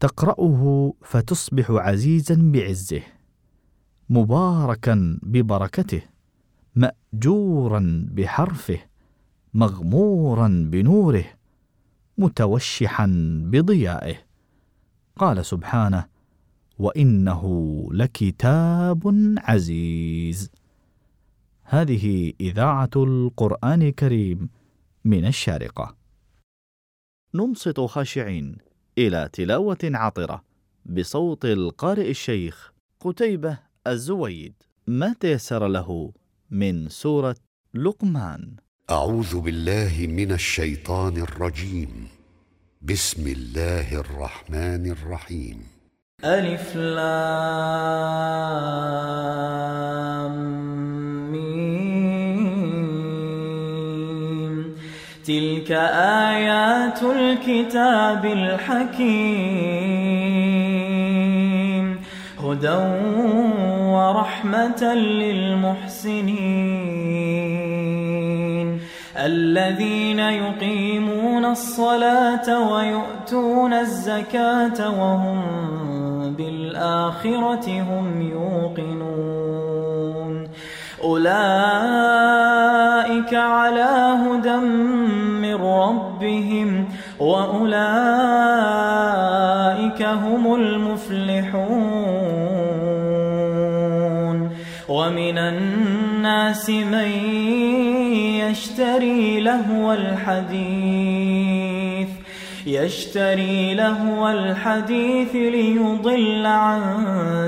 تقرأه فتصبح عزيزا بعزه مباركا ببركته مأجورا بحرفه مغمورا بنوره متوشحا بضيائه. قال سبحانه وإنه لكتاب عزيز. هذه إذاعة القرآن الكريم من الشارقة. ننصت خاشعين. إلى تلاوة عطرة بصوت القارئ الشيخ قتيبة الزويد. ما تيسر له من سورة لقمان؟ أعوذ بالله من الشيطان الرجيم. بسم الله الرحمن الرحيم. ألف لام. تلك آيات الكتاب الحكيم. هدى ورحمة للمحسنين. الذين يقيمون الصلاة ويؤتون الزكاة وهم بالآخرة هم يوقنون. أولئك على هدى من ربهم وأولئك هم المفلحون ومن الناس من يشتري لهو الحديث يشتري لهو الحديث ليضل عن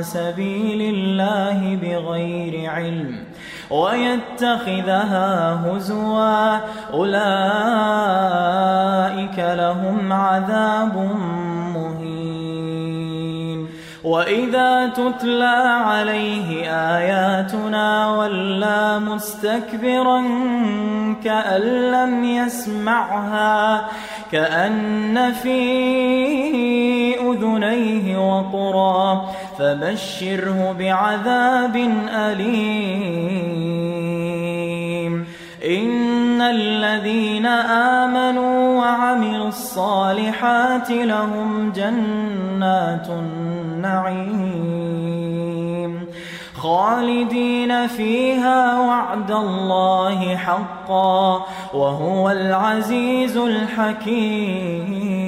سبيل الله بغير علم ويتخذها هزوا. أولئك لهم عذاب مهين. وإذا تتلى عليه آياتنا ولى مستكبرا كأن لم يسمعها كأن في أذنيه وقرا. فبشره بعذاب أليم. إن الذين آمنوا وعملوا الصالحات لهم جنات النعيم. خالدين فيها وعد الله حقا وهو العزيز الحكيم.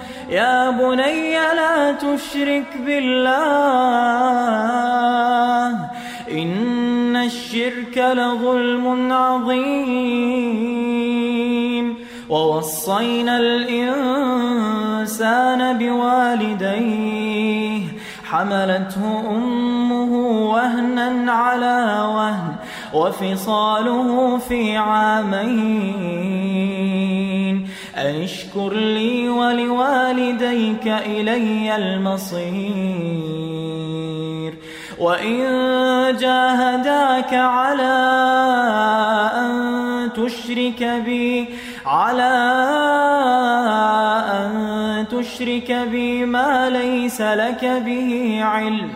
يا بني لا تشرك بالله إن الشرك لظلم عظيم ووصينا الإنسان بوالديه حملته أمه وهنا على وهن وفصاله في عامين أن اشكر لي ولوالديك إلي المصير وإن جاهداك على أن تشرك بي على أن تشرك بي ما ليس لك به علم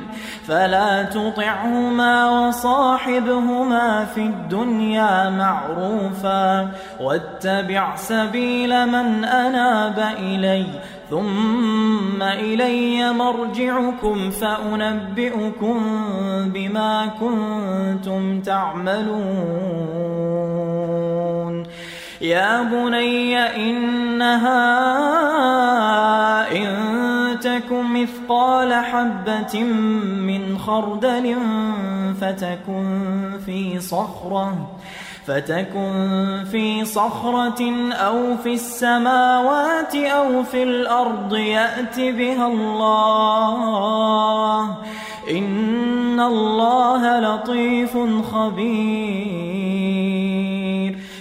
فلا تطعهما وصاحبهما في الدنيا معروفا واتبع سبيل من أناب إلي ثم إلي مرجعكم فأنبئكم بما كنتم تعملون. يا بني إنها إن تك مثقال حبة من خردل فتكن في صخرة فتكن في صخرة أو في السماوات أو في الأرض يأت بها الله. إن الله لطيف خبير.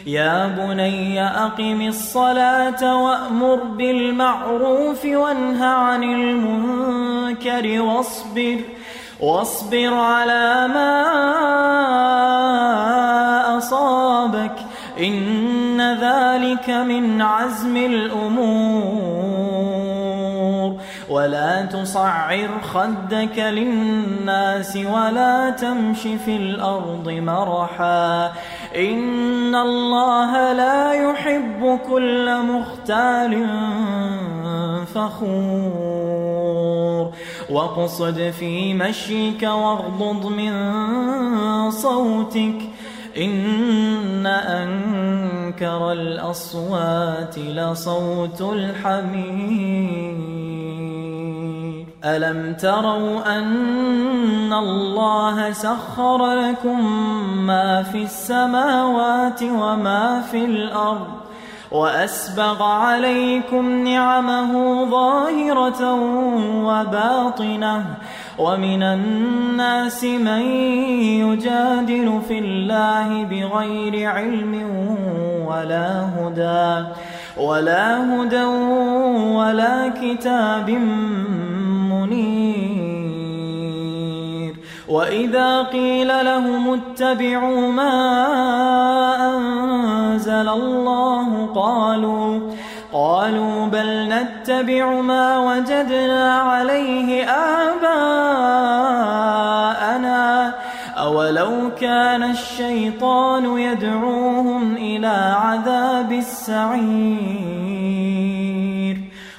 يا بني أقم الصلاة وأمر بالمعروف وانه عن المنكر واصبر. واصبر على ما أصابك إن ذلك من عزم الأمور. ولا تصعر خدك للناس ولا تمش في الأرض مرحا. إن الله لا يحب كل مختال فخور. واقصد في مشيك واغضض من صوتك إن أنكر الأصوات لصوت الحمير ألم تروا أن الله سخر لكم ما في السماوات وما في الأرض وأسبغ عليكم نعمه ظاهرة وباطنة ومن الناس من يجادل في الله بغير علم ولا هدى ولا هدى ولا كتاب منير. وإذا قيل لهم اتبعوا ما أنزل الله قالوا قالوا بل نتبع ما وجدنا عليه آباءنا أولو كان الشيطان يدعوهم إلى عذاب السعير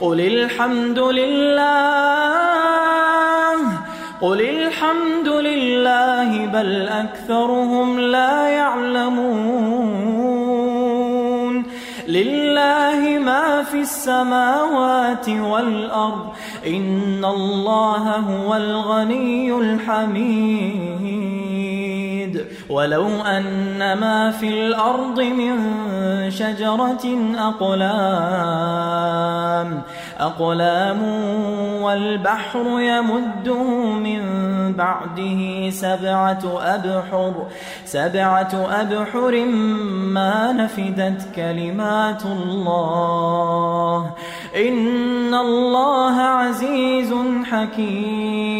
قل الحمد لله قل الحمد لله بل أكثرهم لا يعلمون. لله ما في السماوات والأرض إن الله هو الغني الحميد. ولو أن ما في الأرض من شجرة أقلام أقلام والبحر يمده من بعده سبعة أبحر سبعة أبحر ما نفدت كلمات الله. إن الله عزيز حكيم.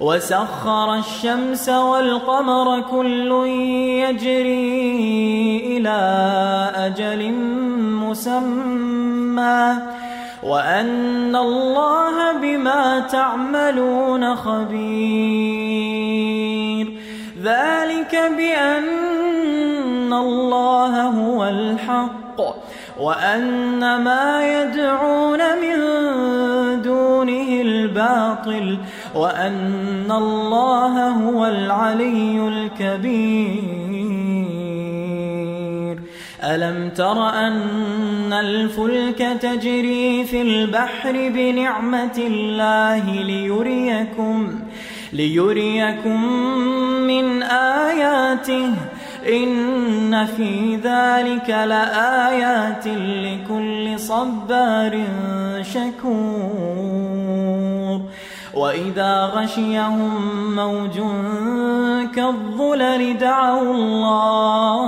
وسخر الشمس والقمر كل يجري إلى أجل مسمى. وأن الله بما تعملون خبير. ذلك بأن الله هو الحق. وأن ما يدعون من الباطل وأن الله هو العلي الكبير. ألم تر أن الفلك تجري في البحر بنعمة الله ليريكم ليريكم من آياته؟ إن في ذلك لآيات لكل صبار شكور. وإذا غشيهم موج كالظلل دعوا الله.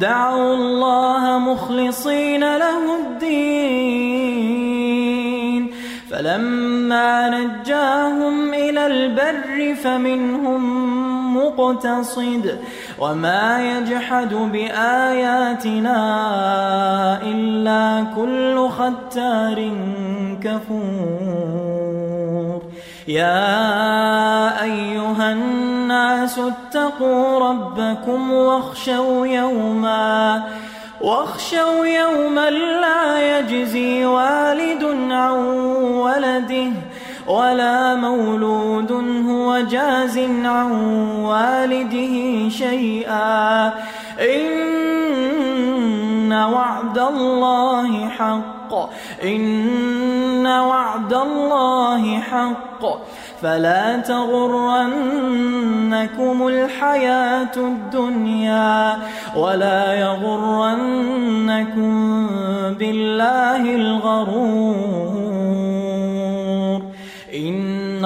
دعوا الله مخلصين له الدين. فلما نجاهم إلى البر فمنهم مقتصد وما يجحد بآياتنا إلا كل ختار كفور. يا أيها الناس اتقوا ربكم واخشوا يوما واخشوا يوما لا يجزي والد عن ولده. ولا مولود هو جاز عن والده شيئا. إن وعد الله حق. إن وعد الله حق. فلا تغرنكم الحياة الدنيا ولا يغرنكم بالله الغرور.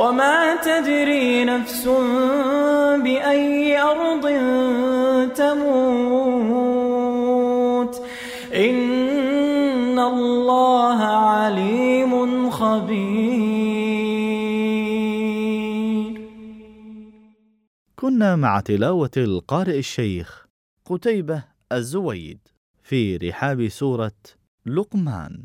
وما تدري نفس بأي أرض تموت. إن الله عليم خبير. كنا مع تلاوة القارئ الشيخ قتيبة الزويد في رحاب سورة لقمان.